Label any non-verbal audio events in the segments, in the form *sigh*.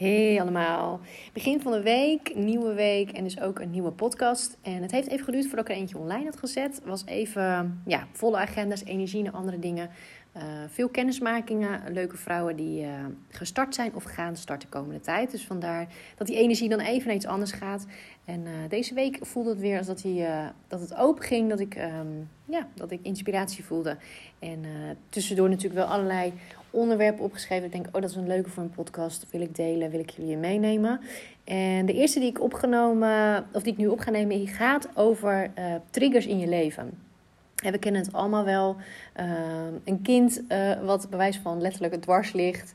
Hey allemaal. Begin van de week, nieuwe week en dus ook een nieuwe podcast. En het heeft even geduurd voordat ik er eentje online had gezet. Was even ja, volle agendas, energie en andere dingen. Uh, veel kennismakingen, leuke vrouwen die uh, gestart zijn of gaan starten de komende tijd. Dus vandaar dat die energie dan even naar iets anders gaat. En uh, deze week voelde het weer als dat, die, dat het open ging, dat ik, um, ja, dat ik inspiratie voelde. En tussendoor natuurlijk wel allerlei onderwerpen opgeschreven. Ik denk, oh, dat is een leuke voor een podcast. Wil ik delen, wil ik jullie meenemen. En de eerste die ik opgenomen, of die ik nu op ga nemen, gaat over uh, triggers in je leven. En we kennen het allemaal wel. Uh, een kind uh, wat bewijs van letterlijk het dwars ligt.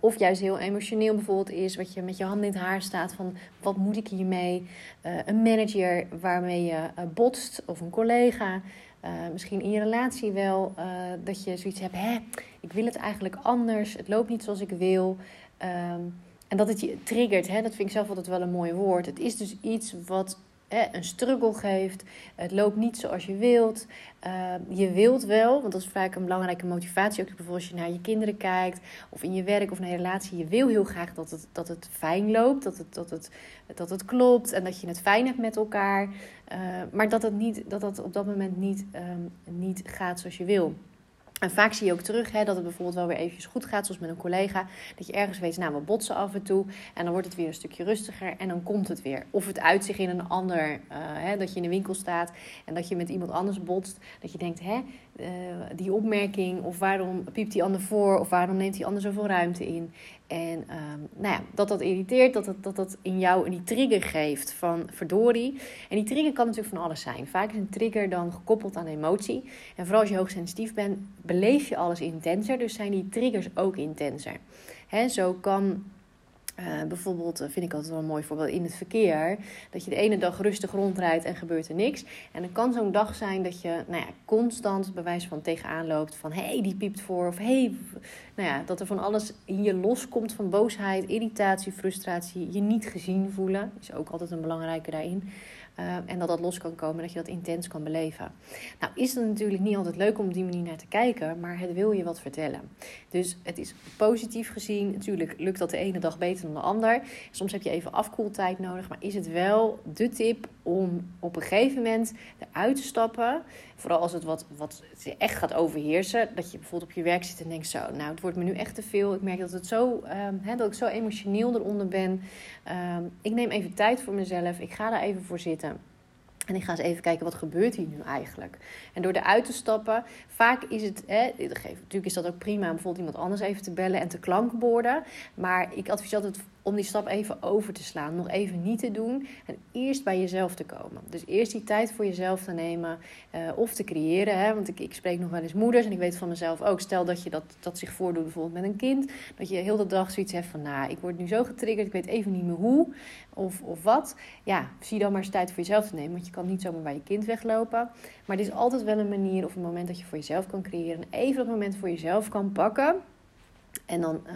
Of juist heel emotioneel bijvoorbeeld is. Wat je met je hand in het haar staat van wat moet ik hiermee. een manager waarmee je botst. Of een collega. Uh, misschien in je relatie wel uh, dat je zoiets hebt, hè, ik wil het eigenlijk anders, het loopt niet zoals ik wil. Um, en dat het je triggert, hè, dat vind ik zelf altijd wel een mooi woord. Het is dus iets wat hè, een struggle geeft. Het loopt niet zoals je wilt. Uh, je wilt wel, want dat is vaak een belangrijke motivatie. Ook bijvoorbeeld als je naar je kinderen kijkt, of in je werk of naar je relatie. Je wil heel graag dat het, dat het fijn loopt, dat het, dat, het, dat het klopt en dat je het fijn hebt met elkaar. Uh, maar dat het, niet, dat het op dat moment niet, um, niet gaat zoals je wil. En vaak zie je ook terug hè, dat het bijvoorbeeld wel weer eventjes goed gaat, zoals met een collega. Dat je ergens weet, nou we botsen af en toe. En dan wordt het weer een stukje rustiger en dan komt het weer. Of het uitzicht in een ander, uh, hè, dat je in de winkel staat en dat je met iemand anders botst. Dat je denkt, hè, uh, die opmerking of waarom piept die ander voor of waarom neemt die ander zoveel ruimte in. En um, nou ja, dat dat irriteert, dat dat, dat dat in jou die trigger geeft van verdorie. En die trigger kan natuurlijk van alles zijn. Vaak is een trigger dan gekoppeld aan emotie. En vooral als je hoogsensitief bent, beleef je alles intenser. Dus zijn die triggers ook intenser. Hè, zo kan uh, bijvoorbeeld, uh, vind ik altijd wel een mooi voorbeeld, in het verkeer. Dat je de ene dag rustig rondrijdt en gebeurt er niks. En dan kan zo'n dag zijn dat je nou ja, constant bewijs van tegenaan loopt. Van hé, hey, die piept voor. Of hé, hey, nou ja, dat er van alles in je loskomt van boosheid, irritatie, frustratie. Je niet gezien voelen. Is ook altijd een belangrijke daarin. Uh, en dat dat los kan komen, dat je dat intens kan beleven. Nou, is het natuurlijk niet altijd leuk om op die manier naar te kijken, maar het wil je wat vertellen. Dus het is positief gezien. Natuurlijk lukt dat de ene dag beter dan de ander. Soms heb je even afkoeltijd nodig, maar is het wel de tip om op een gegeven moment eruit te stappen. Vooral als het wat, wat echt gaat overheersen. Dat je bijvoorbeeld op je werk zit en denkt zo, nou wordt me nu echt te veel. Ik merk dat, het zo, hè, dat ik zo emotioneel eronder ben. Um, ik neem even tijd voor mezelf. Ik ga daar even voor zitten. En ik ga eens even kijken wat gebeurt hier nu eigenlijk. En door eruit te stappen, vaak is het, hè, natuurlijk is dat ook prima om bijvoorbeeld iemand anders even te bellen en te klankborden. Maar ik adviseer altijd om die stap even over te slaan. Nog even niet te doen. En eerst bij jezelf te komen. Dus eerst die tijd voor jezelf te nemen. Uh, of te creëren. Hè? Want ik, ik spreek nog wel eens moeders. En ik weet van mezelf ook. Stel dat je dat, dat zich voordoet bijvoorbeeld met een kind. Dat je heel de dag zoiets hebt van... Nou, ik word nu zo getriggerd. Ik weet even niet meer hoe. Of, of wat. Ja, zie dan maar eens tijd voor jezelf te nemen. Want je kan niet zomaar bij je kind weglopen. Maar het is altijd wel een manier of een moment dat je voor jezelf kan creëren. En even dat moment voor jezelf kan pakken. En dan... Uh,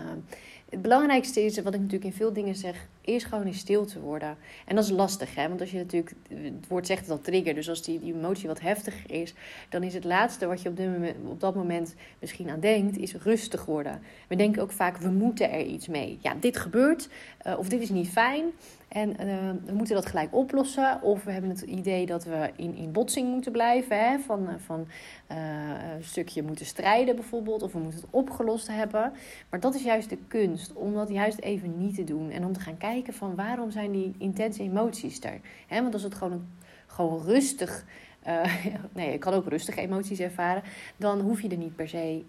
het belangrijkste is, wat ik natuurlijk in veel dingen zeg, is gewoon in stil te worden. En dat is lastig, hè? Want als je natuurlijk, het woord zegt het al trigger, dus als die, die emotie wat heftiger is, dan is het laatste wat je op, op dat moment misschien aan denkt, is rustig worden. We denken ook vaak, we moeten er iets mee. Ja, dit gebeurt, uh, of dit is niet fijn. En uh, we moeten dat gelijk oplossen. Of we hebben het idee dat we in, in botsing moeten blijven. Hè? Van, van uh, een stukje moeten strijden bijvoorbeeld. Of we moeten het opgelost hebben. Maar dat is juist de kunst. Om dat juist even niet te doen. En om te gaan kijken van waarom zijn die intense emoties er. Hè? Want als het gewoon, gewoon rustig... Uh, *laughs* nee, je kan ook rustige emoties ervaren. Dan hoef je er niet per se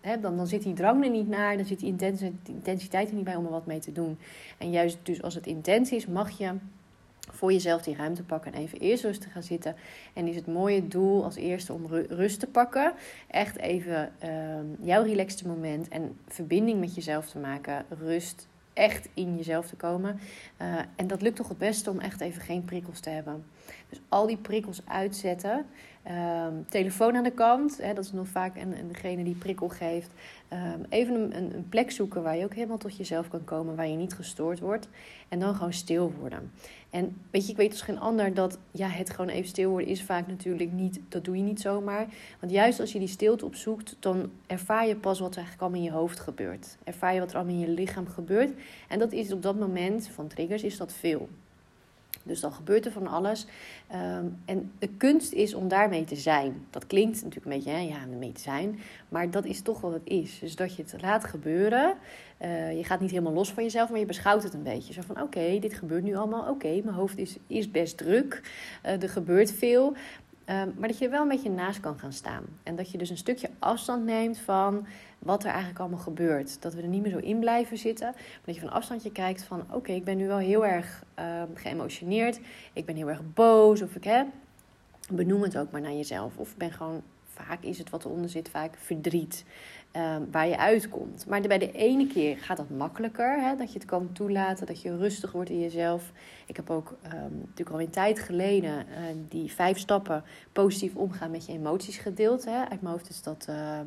hè, dan, dan zit die drang er niet naar, dan zit die intensiteit er niet bij om er wat mee te doen. En juist dus als het intens is, mag je voor jezelf die ruimte pakken en even eerst rustig gaan zitten. En is het mooie doel als eerste om rust te pakken. Echt even um, jouw relaxte moment en verbinding met jezelf te maken. Rust, echt in jezelf te komen. Uh, en dat lukt toch het beste om echt even geen prikkels te hebben. Dus al die prikkels uitzetten. Ehm, telefoon aan de kant, hè, dat is nog vaak en, en degene die prikkel geeft. Ehm, even een, een, een, plek zoeken waar je ook helemaal tot jezelf kan komen, waar je niet gestoord wordt. En dan gewoon stil worden. En weet je, ik weet als geen ander dat ja, het gewoon even stil worden is vaak natuurlijk niet, dat doe je niet zomaar. Want juist als je die stilte opzoekt, dan ervaar je pas wat er eigenlijk allemaal in je hoofd gebeurt. Ervaar je wat er allemaal in je lichaam gebeurt. En dat is op dat moment van triggers, is dat veel. Dus dan gebeurt er van alles. Ehm, en de kunst is om daarmee te zijn. Dat klinkt natuurlijk een beetje, hè, ja, mee te zijn. Maar dat is toch wat het is. Dus dat je het laat gebeuren. Uh, je gaat niet helemaal los van jezelf, maar je beschouwt het een beetje. Zo van, oké, dit gebeurt nu allemaal. Oké, mijn hoofd is, is best druk. Uh, er gebeurt veel. Ehm, maar dat je er wel een beetje naast kan gaan staan. En dat je dus een stukje afstand neemt van wat er eigenlijk allemaal gebeurt. Dat we er niet meer zo in blijven zitten. Maar dat je van afstandje kijkt van oké, ik ben nu wel heel erg uh, geëmotioneerd. Ik ben heel erg boos. Of ik heb. Benoem het ook maar naar jezelf. Of ben gewoon, vaak is het wat eronder zit, vaak verdriet. Um, waar je uitkomt. Maar bij de ene keer gaat dat makkelijker. Hè? Dat je het kan toelaten, dat je rustig wordt in jezelf. Ik heb ook um, natuurlijk al een tijd geleden uh, die vijf stappen positief omgaan met je emoties gedeeld. Hè? Uit mijn hoofd is dat uh,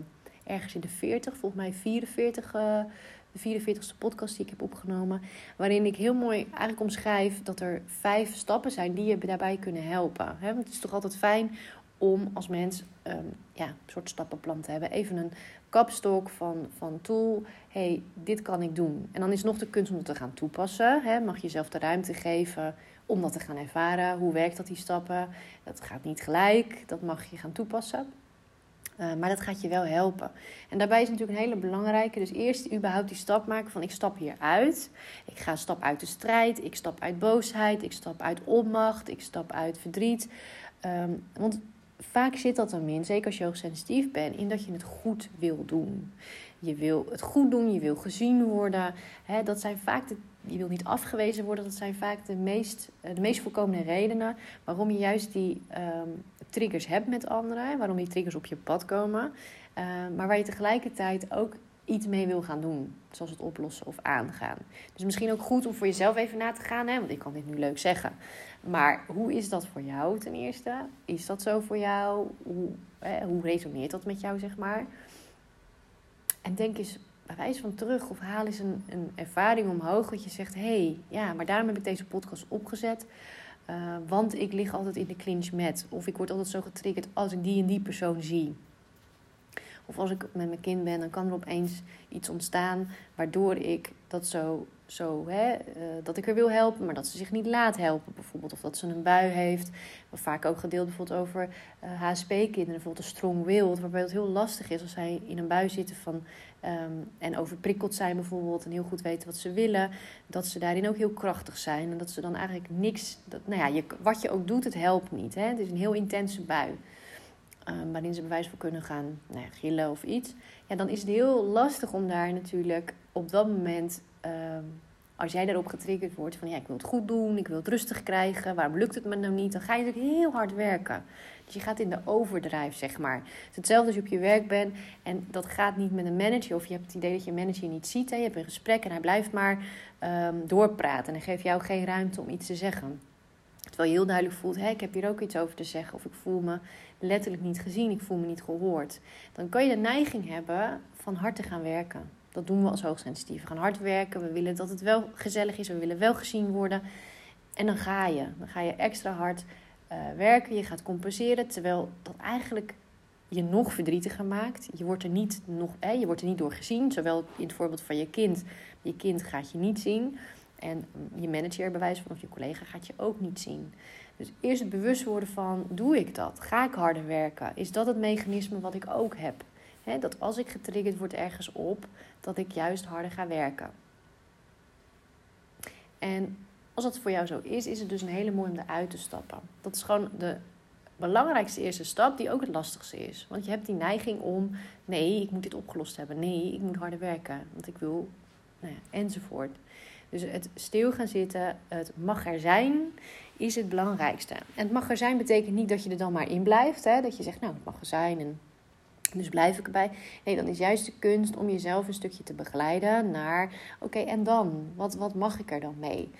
ergens in de 40, volgens mij 44. Uh, de 44ste podcast die ik heb opgenomen. Waarin ik heel mooi eigenlijk omschrijf dat er vijf stappen zijn die je daarbij kunnen helpen. Hè? Want het is toch altijd fijn om als mens um, ja, een soort stappenplan te hebben. Even een kapstok van, van tool. hey, dit kan ik doen. En dan is nog de kunst om het te gaan toepassen. Hè? Mag je jezelf de ruimte geven om dat te gaan ervaren. Hoe werkt dat, die stappen? Dat gaat niet gelijk. Dat mag je gaan toepassen. Uh, maar dat gaat je wel helpen. En daarbij is natuurlijk een hele belangrijke. Dus eerst überhaupt die stap maken van ik stap hier uit. Ik ga stap uit de strijd. Ik stap uit boosheid. Ik stap uit onmacht. Ik stap uit verdriet. Um, want vaak zit dat er in, zeker als je hoogsensitief bent, in dat je het goed wil doen. Je wil het goed doen, je wil gezien worden. Hè, dat zijn vaak de, je wil niet afgewezen worden. Dat zijn vaak de meest, de meest voorkomende redenen waarom je juist die um, triggers hebt met anderen. Waarom die triggers op je pad komen. Uh, maar waar je tegelijkertijd ook iets mee wil gaan doen. Zoals het oplossen of aangaan. Dus misschien ook goed om voor jezelf even na te gaan. Hè? Want ik kan dit nu leuk zeggen. Maar hoe is dat voor jou ten eerste? Is dat zo voor jou? Hoe, hè, hoe resoneert dat met jou, zeg maar? En denk eens wijze van terug of haal eens een, een ervaring omhoog dat je zegt: hé, hey, ja, maar daarom heb ik deze podcast opgezet. Uh, want ik lig altijd in de clinch met. Of ik word altijd zo getriggerd als ik die en die persoon zie. Of als ik met mijn kind ben, dan kan er opeens iets ontstaan waardoor ik dat zo, zo hè, uh, dat ik er wil helpen, maar dat ze zich niet laat helpen bijvoorbeeld. Of dat ze een bui heeft. Wat vaak ook gedeeld bijvoorbeeld over HSP-kinderen, bijvoorbeeld een strong will, waarbij het heel lastig is als zij in een bui zitten van, um, en overprikkeld zijn bijvoorbeeld en heel goed weten wat ze willen. Dat ze daarin ook heel krachtig zijn en dat ze dan eigenlijk niks, dat, nou ja, je, wat je ook doet, het helpt niet. Hè? Het is een heel intense bui. Um, waarin ze bewijs voor kunnen gaan nou ja, gillen of iets. Ja, dan is het heel lastig om daar natuurlijk op dat moment, um, als jij daarop getriggerd wordt van ja, ik wil het goed doen, ik wil het rustig krijgen, waarom lukt het me nou niet? Dan ga je natuurlijk heel hard werken. Dus je gaat in de overdrijf, zeg maar. Het is hetzelfde als je op je werk bent en dat gaat niet met een manager of je hebt het idee dat je manager niet ziet. Hè? Je hebt een gesprek en hij blijft maar um, doorpraten en hij geeft jou geen ruimte om iets te zeggen. Terwijl je heel duidelijk voelt, hé, ik heb hier ook iets over te zeggen. Of ik voel me letterlijk niet gezien, ik voel me niet gehoord. Dan kan je de neiging hebben van hard te gaan werken. Dat doen we als hoogsensitief. We gaan hard werken, we willen dat het wel gezellig is, we willen wel gezien worden. En dan ga je. Dan ga je extra hard uh, werken, je gaat compenseren. Terwijl dat eigenlijk je nog verdrietiger maakt. Je wordt er niet, nog, je wordt er niet door gezien. Zowel in het voorbeeld van je kind. Je kind gaat je niet zien. En je manager, bij wijze van of je collega, gaat je ook niet zien. Dus eerst het bewust worden van, doe ik dat? Ga ik harder werken? Is dat het mechanisme wat ik ook heb? He, dat als ik getriggerd word ergens op, dat ik juist harder ga werken. En als dat voor jou zo is, is het dus een hele mooie om eruit te stappen. Dat is gewoon de belangrijkste eerste stap, die ook het lastigste is. Want je hebt die neiging om, nee, ik moet dit opgelost hebben. Nee, ik moet harder werken, want ik wil, nou ja, enzovoort. Dus het stil gaan zitten, het mag er zijn, is het belangrijkste. En het mag er zijn betekent niet dat je er dan maar in blijft. Hè? Dat je zegt, nou, het mag er zijn en dus blijf ik erbij. Nee, dan is juist de kunst om jezelf een stukje te begeleiden naar, oké, en dan? Wat, wat mag ik er dan mee?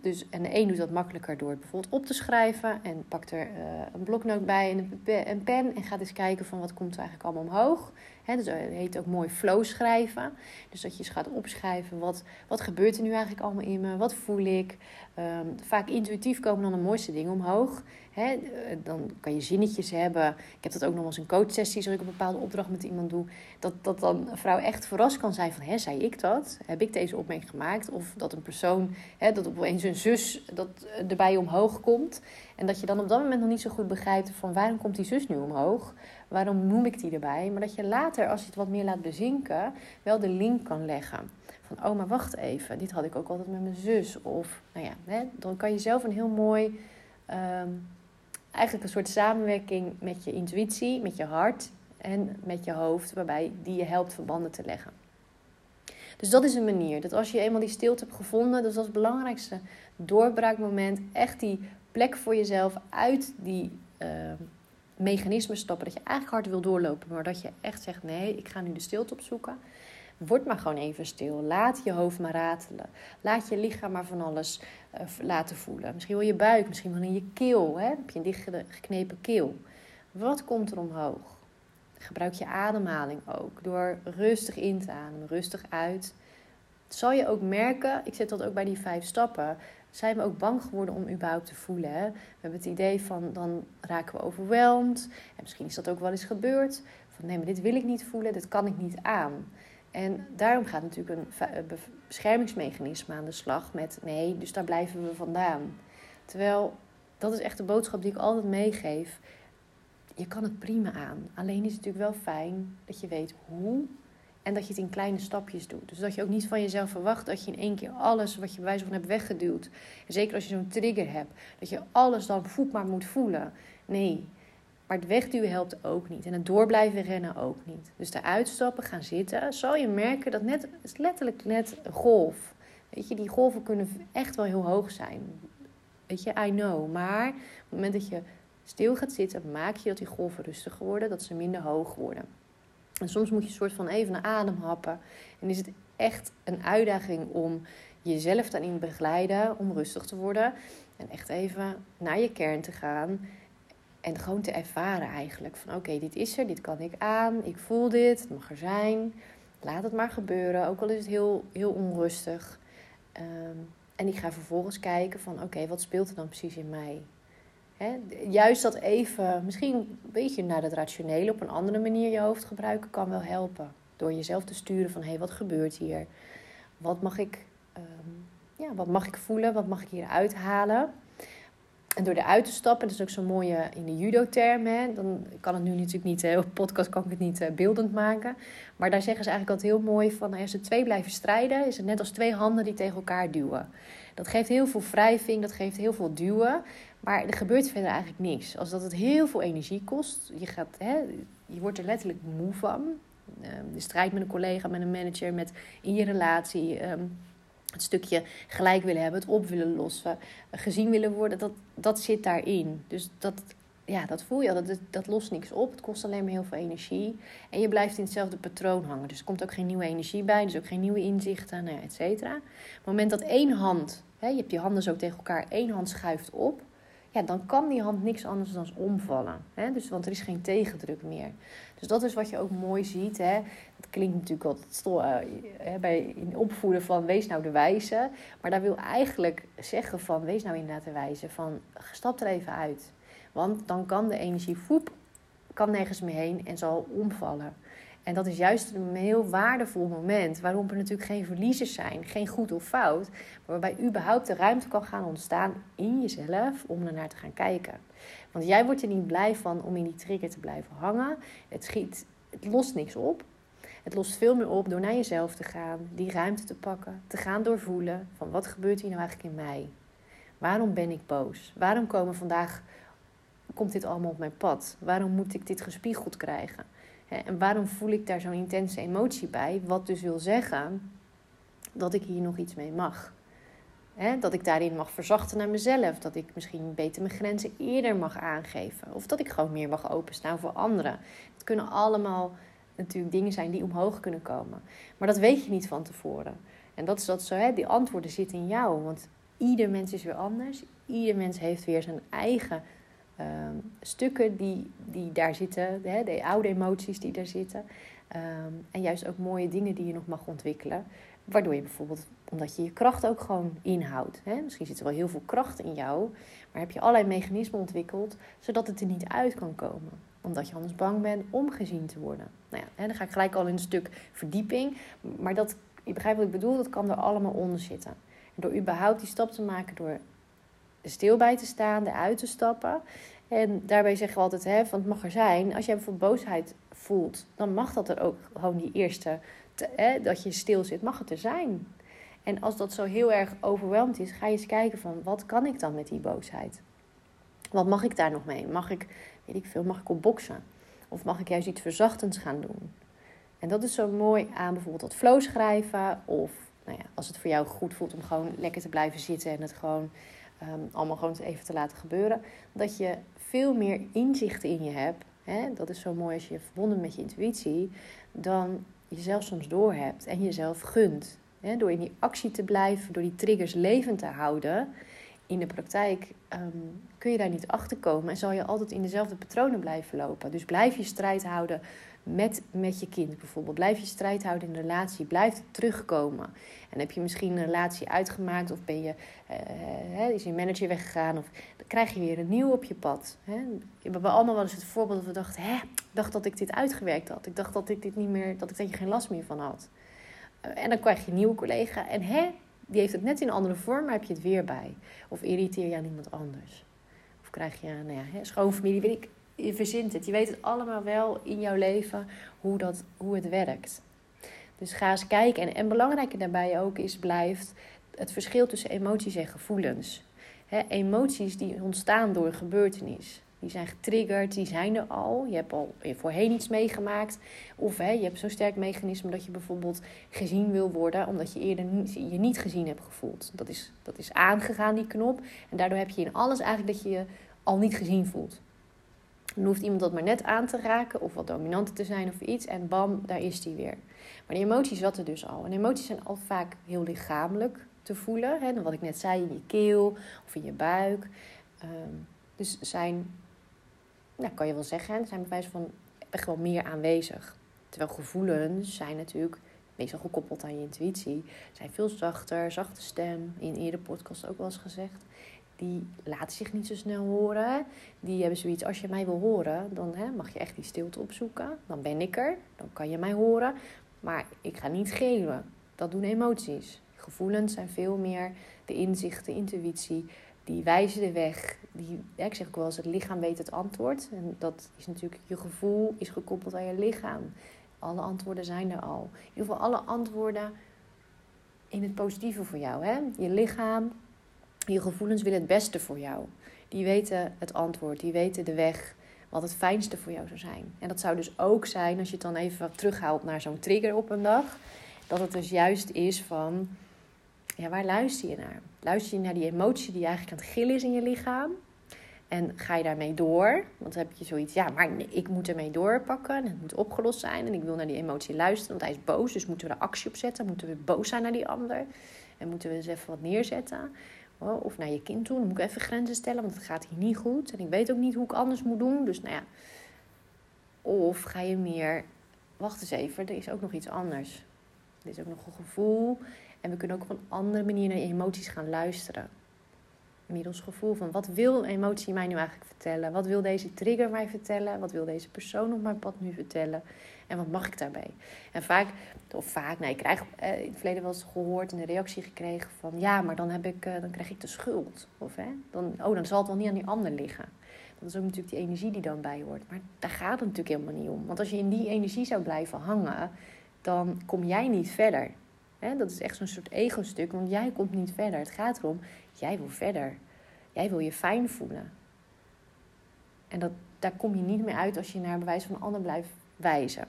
Dus, en de een doet dat makkelijker door het bijvoorbeeld op te schrijven en pakt er uh, een bloknoot bij en een, pen en gaat eens kijken van wat komt er eigenlijk allemaal omhoog. Dus dat heet ook mooi flow schrijven. Dus dat je eens gaat opschrijven wat, wat gebeurt er nu eigenlijk allemaal in me, wat voel ik. Um, vaak intuïtief komen dan de mooiste dingen omhoog. He, dan kan je zinnetjes hebben. Ik heb dat ook nog eens in coachsessies, als ik een bepaalde opdracht met iemand doe. Dat, dat dan een vrouw echt verrast kan zijn van, hè, zei ik dat? Heb ik deze opmerking gemaakt? Of dat een persoon, hè, dat opeens een zus dat erbij omhoog komt. En dat je dan op dat moment nog niet zo goed begrijpt van waarom komt die zus nu omhoog? Waarom noem ik die erbij? Maar dat je later, als je het wat meer laat bezinken, wel de link kan leggen. Van, oh, maar wacht even, dit had ik ook altijd met mijn zus. Of, nou ja, hè, dan kan je zelf een heel mooi, um, eigenlijk een soort samenwerking met je intuïtie, met je hart en met je hoofd, waarbij die je helpt verbanden te leggen. Dus dat is een manier. Dat als je eenmaal die stilte hebt gevonden, dus dat is het belangrijkste doorbraakmoment. Echt die plek voor jezelf uit die uh, mechanismen stappen. Dat je eigenlijk hard wil doorlopen, maar dat je echt zegt: nee, ik ga nu de stilte opzoeken. Word maar gewoon even stil. Laat je hoofd maar ratelen. Laat je lichaam maar van alles uh, laten voelen. Misschien wel je buik, misschien wel in je keel. Hè? Heb je een dichtgeknepen keel. Wat komt er omhoog? Gebruik je ademhaling ook. Door rustig in te ademen, rustig uit. Zal je ook merken, ik zet dat ook bij die vijf stappen, zijn we ook bang geworden om überhaupt te voelen. Hè? We hebben het idee van dan raken we overweldigd. En misschien is dat ook wel eens gebeurd. Van nee, maar dit wil ik niet voelen, dit kan ik niet aan. En daarom gaat natuurlijk een beschermingsmechanisme aan de slag met nee, dus daar blijven we vandaan. Terwijl dat is echt de boodschap die ik altijd meegeef je kan het prima aan. Alleen is het natuurlijk wel fijn dat je weet hoe en dat je het in kleine stapjes doet. Dus dat je ook niet van jezelf verwacht dat je in één keer alles wat je bij wijze van hebt weggeduwd. En zeker als je zo'n trigger hebt, dat je alles dan voet maar moet voelen. Nee, maar het wegduwen helpt ook niet. En het door blijven rennen ook niet. Dus de uitstappen, gaan zitten, zal je merken dat net, het is letterlijk net een golf. Weet je, die golven kunnen echt wel heel hoog zijn. Weet je, I know. Maar op het moment dat je stil gaat zitten, maak je dat die golven rustiger worden, dat ze minder hoog worden. En soms moet je een soort van even een adem happen. En is het echt een uitdaging om jezelf daarin begeleiden, om rustig te worden. En echt even naar je kern te gaan. En gewoon te ervaren eigenlijk. Van oké, dit is er, dit kan ik aan, ik voel dit, het mag er zijn. Laat het maar gebeuren, ook al is het heel, heel onrustig. Ehm, en ik ga vervolgens kijken van oké, wat speelt er dan precies in mij? juist dat even, misschien een beetje naar het rationele, op een andere manier je hoofd gebruiken, kan wel helpen. Door jezelf te sturen van hé, hey, wat gebeurt hier? Wat mag ik, ehm, ja, wat mag ik voelen? Wat mag ik hier uithalen? En door eruit te stappen, dat is ook zo'n mooie in de judo-term. Dan kan het nu natuurlijk niet, op podcast kan ik het niet eh, beeldend maken. Maar daar zeggen ze eigenlijk altijd heel mooi van... als ze twee blijven strijden, is het net als twee handen die tegen elkaar duwen. Dat geeft heel veel wrijving, dat geeft heel veel duwen. Maar er gebeurt verder eigenlijk niks. Als dat het heel veel energie kost. Je, gaat, hè, je wordt er letterlijk moe van. Ehm, de strijd met een collega, met een manager, met in je relatie. Ehm, het stukje gelijk willen hebben, het op willen lossen, gezien willen worden, dat, dat zit daarin. Dus dat, ja, dat voel je al, dat, dat lost niks op. Het kost alleen maar heel veel energie. En je blijft in hetzelfde patroon hangen. Dus er komt ook geen nieuwe energie bij, dus ook geen nieuwe inzichten, nou et cetera. Op het moment dat één hand, hè, je hebt je handen zo tegen elkaar, één hand schuift op ja, dan kan die hand niks anders dan omvallen. Hè? Dus, want er is geen tegendruk meer. Dus dat is wat je ook mooi ziet. Hè? Het klinkt natuurlijk altijd uh, bij in opvoeden van wees nou de wijze. Maar daar wil eigenlijk zeggen van wees nou inderdaad de wijze. Van stap er even uit. Want dan kan de energie voep, kan nergens meer heen en zal omvallen. En dat is juist een heel waardevol moment waarom er natuurlijk geen verliezers zijn, geen goed of fout, maar waarbij überhaupt de ruimte kan gaan ontstaan in jezelf om ernaar te gaan kijken. Want jij wordt er niet blij van om in die trigger te blijven hangen. Het, schiet, het lost niks op. Het lost veel meer op door naar jezelf te gaan, die ruimte te pakken, te gaan doorvoelen van wat gebeurt hier nou eigenlijk in mij? Waarom ben ik boos? Waarom komen vandaag, komt dit allemaal op mijn pad? Waarom moet ik dit gespiegeld krijgen? En waarom voel ik daar zo'n intense emotie bij? Wat dus wil zeggen dat ik hier nog iets mee mag. dat ik daarin mag verzachten naar mezelf. Dat ik misschien beter mijn grenzen eerder mag aangeven. Of dat ik gewoon meer mag openstaan voor anderen. Het kunnen allemaal natuurlijk dingen zijn die omhoog kunnen komen. Maar dat weet je niet van tevoren. En dat is dat zo, hè? die antwoorden zitten in jou. Want ieder mens is weer anders. Ieder mens heeft weer zijn eigen ehm, stukken die, die daar zitten, hè, de oude emoties die daar zitten. Ehm, en juist ook mooie dingen die je nog mag ontwikkelen. Waardoor je bijvoorbeeld, omdat je je kracht ook gewoon inhoudt. Hè? Misschien zit er wel heel veel kracht in jou, maar heb je allerlei mechanismen ontwikkeld zodat het er niet uit kan komen. Omdat je anders bang bent om gezien te worden. Nou ja, hè, dan ga ik gelijk al in een stuk verdieping. Maar dat, je begrijpt wat ik bedoel, dat kan er allemaal onder zitten. En door überhaupt die stap te maken, door stil bij te staan, eruit te stappen. En daarbij zeggen we altijd, hè, van het mag er zijn. Als jij bijvoorbeeld boosheid voelt, dan mag dat er ook gewoon die eerste, hè, dat je stil zit, mag het er zijn. En als dat zo heel erg overweldigd is, ga je eens kijken van wat kan ik dan met die boosheid? Wat mag ik daar nog mee? Mag ik, weet ik veel, mag ik op boksen? Of mag ik juist iets verzachtends gaan doen? En dat is zo mooi aan bijvoorbeeld dat flow schrijven. Of nou ja, als het voor jou goed voelt om gewoon lekker te blijven zitten en het gewoon um, allemaal gewoon even te laten gebeuren. Dat je veel meer inzichten in je hebt. Hè? Dat is zo mooi als je verbonden met je intuïtie. Dan jezelf soms doorhebt en jezelf gunt. Hè? Door in die actie te blijven, door die triggers levend te houden. In de praktijk ehm, kun je daar niet achter komen en zal je altijd in dezelfde patronen blijven lopen. Dus blijf je strijd houden met, met je kind bijvoorbeeld. Blijf je strijd houden in een relatie. Blijf terugkomen. En heb je misschien een relatie uitgemaakt of ben je, uh, is je manager weggegaan of dan krijg je weer een nieuw op je pad. Hè? We hebben allemaal wel eens het voorbeeld dat we dachten, hè, dacht dat ik dit uitgewerkt had. Ik dacht dat ik dit niet meer, dat ik daar geen last meer van had. Uh, en dan krijg je een nieuwe collega en hè, die heeft het net in een andere vorm, maar heb je het weer bij. Of irriteer je aan iemand anders. Of krijg je, nou ja, schoonfamilie, weet ik, je verzint het. Je weet het allemaal wel in jouw leven hoe, dat, hoe het werkt. Dus ga eens kijken. En, en belangrijker daarbij ook is, blijft het verschil tussen emoties en gevoelens. emoties die ontstaan door een gebeurtenis. Die zijn getriggerd, die zijn er al. Je hebt al voorheen iets meegemaakt. Of je hebt zo'n sterk mechanisme dat je bijvoorbeeld gezien wil worden, omdat je eerder je niet gezien hebt gevoeld. Dat is, dat is aangegaan, die knop. En daardoor heb je in alles eigenlijk dat je je al niet gezien voelt. Dan hoeft iemand dat maar net aan te raken of wat dominanter te zijn of iets. En bam, daar is die weer. Maar die emoties zat er dus al. En emoties zijn al vaak heel lichamelijk te voelen. Hè? Wat ik net zei, in je keel of in je buik. Um, dus zijn, nou, kan je wel zeggen, zijn bij wijze van echt wel meer aanwezig. Terwijl gevoelens zijn natuurlijk meestal gekoppeld aan je intuïtie. Zijn veel zachter, zachte stem. In eerdere podcast ook wel eens gezegd die laten zich niet zo snel horen. Die hebben zoiets, als je mij wil horen, dan hè, mag je echt die stilte opzoeken. Dan ben ik er, dan kan je mij horen. Maar ik ga niet geven. Dat doen emoties. Gevoelens zijn veel meer de inzicht, de intuïtie. Die wijzen de weg. Die, ik zeg ook wel eens, het lichaam weet het antwoord. En dat is natuurlijk, je gevoel is gekoppeld aan je lichaam. Alle antwoorden zijn er al. In ieder geval alle antwoorden in het positieve voor jou. Hè? Je lichaam, je gevoelens willen het beste voor jou. Die weten het antwoord, die weten de weg, wat het fijnste voor jou zou zijn. En dat zou dus ook zijn, als je het dan even terughaalt naar zo'n trigger op een dag, dat het dus juist is van, ja, waar luister je naar? Luister je naar die emotie die eigenlijk aan het gillen is in je lichaam? En ga je daarmee door? Want dan heb je zoiets, ja, maar ik moet ermee doorpakken. En het moet opgelost zijn. En ik wil naar die emotie luisteren, want hij is boos. Dus moeten we er actie op zetten? Moeten we boos zijn naar die ander? En moeten we eens even wat neerzetten? Oh, of naar je kind toe. Dan moet ik even grenzen stellen, want het gaat hier niet goed. En ik weet ook niet hoe ik anders moet doen. Dus nou ja. Of ga je meer. Wacht eens even, er is ook nog iets anders. Er is ook nog een gevoel. En we kunnen ook op een andere manier naar je emoties gaan luisteren. Middels gevoel van wat wil emotie mij nu eigenlijk vertellen? Wat wil deze trigger mij vertellen? Wat wil deze persoon op mijn pad nu vertellen? En wat mag ik daarbij? En vaak, of vaak, nee, ik krijg eh, in het verleden wel eens gehoord en een reactie gekregen van ja, maar dan, heb ik, eh, dan krijg ik de schuld. Of hè, dan, oh, dan zal het wel niet aan die ander liggen. Dat is ook natuurlijk die energie die dan bij hoort. Maar daar gaat het natuurlijk helemaal niet om. Want als je in die energie zou blijven hangen, dan kom jij niet verder. Dat is echt zo'n soort ego-stuk, want jij komt niet verder. Het gaat erom, jij wil verder. Jij wil je fijn voelen. En dat, daar kom je niet meer uit als je naar bewijs van een ander blijft wijzen.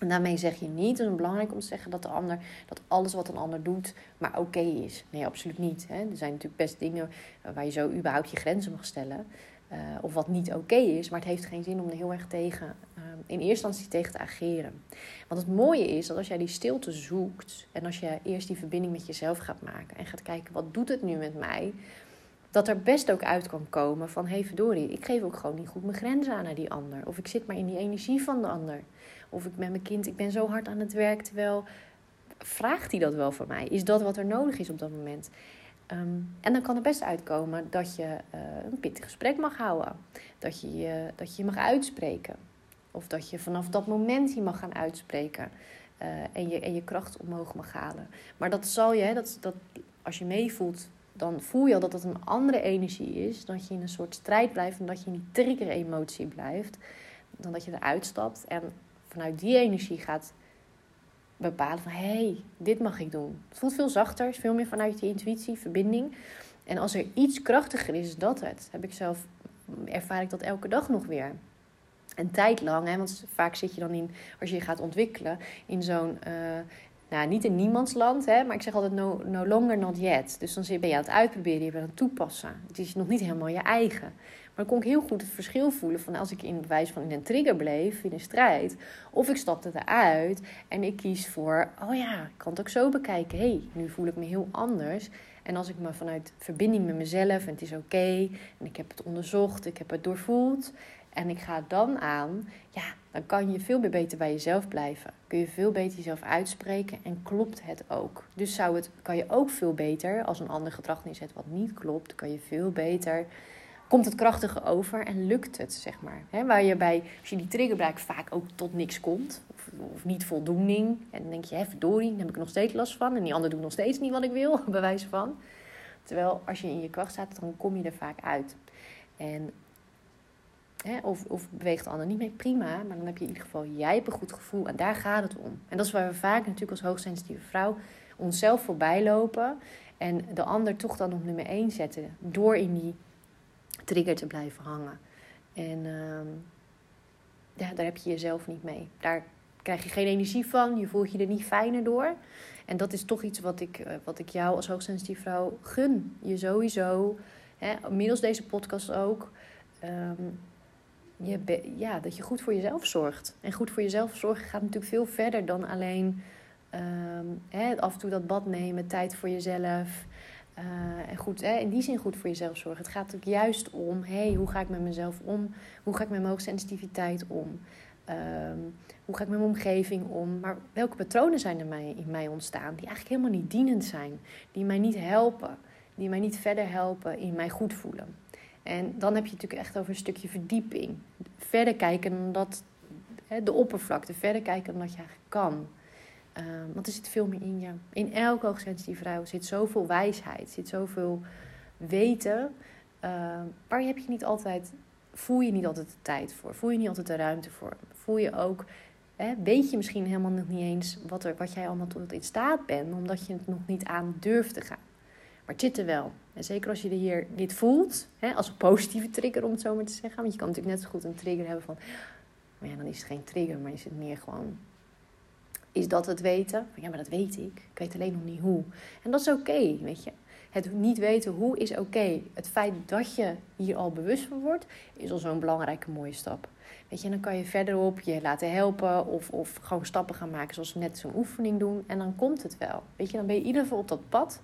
En daarmee zeg je niet, het is belangrijk om te zeggen dat de ander, dat alles wat een ander doet, maar oké is. Nee, absoluut niet. Hè. Er zijn natuurlijk best dingen waar je zo überhaupt je grenzen mag stellen. Uh, of wat niet oké is, maar het heeft geen zin om er heel erg tegen uh, in eerste instantie tegen te ageren. Want het mooie is dat als jij die stilte zoekt en als je eerst die verbinding met jezelf gaat maken en gaat kijken wat doet het nu met mij, dat er best ook uit kan komen van hé hey, verdorie, ik geef ook gewoon niet goed mijn grenzen aan naar die ander. Of ik zit maar in die energie van de ander. Of ik met mijn kind, ik ben zo hard aan het werk, terwijl vraagt hij dat wel van mij? Is dat wat er nodig is op dat moment? Ehm, en dan kan er best uitkomen dat je uh, een pittig gesprek mag houden. Dat je, uh, dat je mag uitspreken. Of dat je vanaf dat moment je mag gaan uitspreken. Uh, en, je, en je kracht omhoog mag halen. Maar dat zal je, dat, dat, als je meevoelt, dan voel je al dat dat een andere energie is. Dat je in een soort strijd blijft en dat je in die trigger-emotie blijft. Dan dat je eruit stapt en vanuit die energie gaat bepalen van hé, hey, dit mag ik doen. Het voelt veel zachter, veel meer vanuit je intuïtie, verbinding. En als er iets krachtiger is, is dat het. Heb ik zelf, ervaar ik dat elke dag nog weer. Een tijd lang, hè, want vaak zit je dan in, als je je gaat ontwikkelen, in zo'n, uh, nou niet in niemandsland, hè, maar ik zeg altijd no, no longer not yet. Dus dan ben je aan het uitproberen, je bent aan het toepassen. Het is nog niet helemaal je eigen. Maar dan kon ik heel goed het verschil voelen van als ik in bewijs van in een trigger bleef, in een strijd, of ik stapte eruit en ik kies voor, oh ja, ik kan het ook zo bekijken. Hey, nu voel ik me heel anders. En als ik me vanuit verbinding met mezelf en het is oké en ik heb het onderzocht, ik heb het doorvoeld en ik ga dan aan, ja, dan kan je veel meer beter bij jezelf blijven. Kun je veel beter jezelf uitspreken en klopt het ook. Dus zou het, kan je ook veel beter, als een ander gedrag neerzet wat niet klopt, kan je veel beter komt het krachtige over en lukt het, zeg maar. Waar je bij, als je die trigger vaak ook tot niks komt. Of, of niet voldoening. En dan denk je, hé, verdorie, daar heb ik nog steeds last van. En die ander doet nog steeds niet wat ik wil, *laughs* bij wijze van. Terwijl als je in je kracht staat, dan kom je er vaak uit. En, of, of beweegt de ander niet mee, prima. Maar dan heb je in ieder geval, jij hebt een goed gevoel. En daar gaat het om. En dat is waar we vaak natuurlijk als hoogsensitieve vrouw onszelf voorbij lopen. En de ander toch dan op nummer 1 zetten. Door in die trigger te blijven hangen. En ja, daar heb je jezelf niet mee. Daar krijg je geen energie van, je voelt je er niet fijner door. En dat is toch iets wat ik, eh, wat ik jou als hoogsensitieve vrouw gun. Je sowieso, hè, middels deze podcast ook, um, je ja, dat je goed voor jezelf zorgt. En goed voor jezelf zorgen gaat natuurlijk veel verder dan alleen um, hè, af en toe dat bad nemen, tijd voor jezelf. Uh, en goed, hè, in die zin goed voor jezelf zorgen. Het gaat ook juist om, hey, hoe ga ik met mezelf om? Hoe ga ik met mijn hoogsensitiviteit om? Um, hoe ga ik met mijn omgeving om? Maar welke patronen zijn er mij, in mij ontstaan die eigenlijk helemaal niet dienend zijn? Die mij niet helpen, die mij niet verder helpen in mij goed voelen. En dan heb je natuurlijk echt over een stukje verdieping. Verder kijken dan dat, de oppervlakte, verder kijken dan dat je eigenlijk kan. Um, want er zit veel meer in je. In elke hoogsensitieve vrouw zit zoveel wijsheid, zit zoveel weten. Uh, maar heb je niet altijd, voel je niet altijd de tijd voor, voel je niet altijd de ruimte voor. Voel je ook, hè, weet je misschien helemaal nog niet eens wat, er, wat jij allemaal tot in staat bent, omdat je het nog niet aan durft te gaan. Maar het zit er wel. En zeker als je hier dit voelt, hè, als een positieve trigger om het zo maar te zeggen. Want je kan natuurlijk net zo goed een trigger hebben van, maar ja, dan is het geen trigger, maar is het meer gewoon is dat het weten? Ja, maar dat weet ik. Ik weet alleen nog niet hoe. En dat is oké, weet je. Het niet weten hoe is oké. Het feit dat je hier al bewust van wordt, is al zo'n belangrijke mooie stap. Weet je, en dan kan je verderop je laten helpen of, of gewoon stappen gaan maken zoals we net zo'n oefening doen. En dan komt het wel. Weet je, dan ben je in ieder geval op dat pad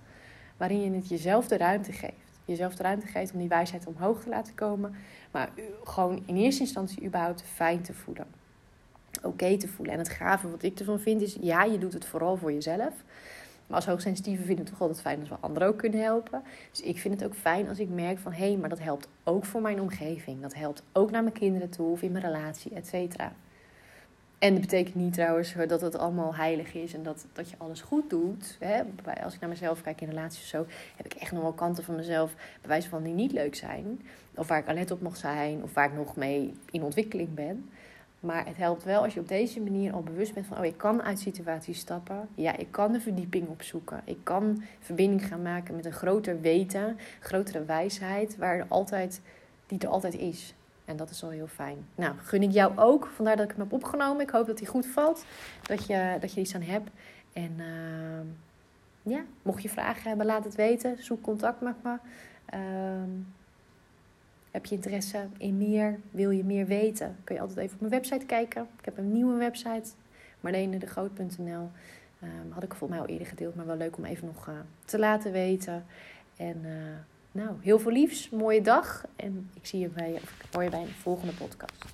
waarin je het jezelf de ruimte geeft. Jezelf de ruimte geeft om die wijsheid omhoog te laten komen. Maar gewoon in eerste instantie überhaupt fijn te voelen oké te voelen. En het gave wat ik ervan vind is, ja, je doet het vooral voor jezelf. Maar als hoogsensitieve vinden we het toch altijd fijn als we anderen ook kunnen helpen. Dus ik vind het ook fijn als ik merk van... hé, hey, maar dat helpt ook voor mijn omgeving. Dat helpt ook naar mijn kinderen toe of in mijn relatie, et cetera. En dat betekent niet trouwens dat het allemaal heilig is en dat, dat je alles goed doet. Hè? Als ik naar mezelf kijk in relaties of zo, heb ik echt nog wel kanten van mezelf, bij wijze van die niet leuk zijn. Of waar ik alert op mag zijn, of waar ik nog mee in ontwikkeling ben. Maar het helpt wel als je op deze manier al bewust bent van: oh, ik kan uit situaties stappen. Ja, ik kan de verdieping opzoeken. Ik kan verbinding gaan maken met een groter weten, grotere wijsheid, waar er altijd, die er altijd is. En dat is al heel fijn. Nou, gun ik jou ook. Vandaar dat ik hem heb opgenomen. Ik hoop dat hij goed valt. Dat je, dat je iets aan hebt. En uh, ja, mocht je vragen hebben, laat het weten. Zoek contact met me. Uh, Heb je interesse in meer? Wil je meer weten? Kun je altijd even op mijn website kijken. Ik heb een nieuwe website, marlenedegroot.nl. Um, ehm, had ik volgens mij al eerder gedeeld, maar wel leuk om even nog uh, te laten weten. En uh, nou, heel veel liefs, mooie dag. En ik zie je bij, of ik hoor je bij een volgende podcast.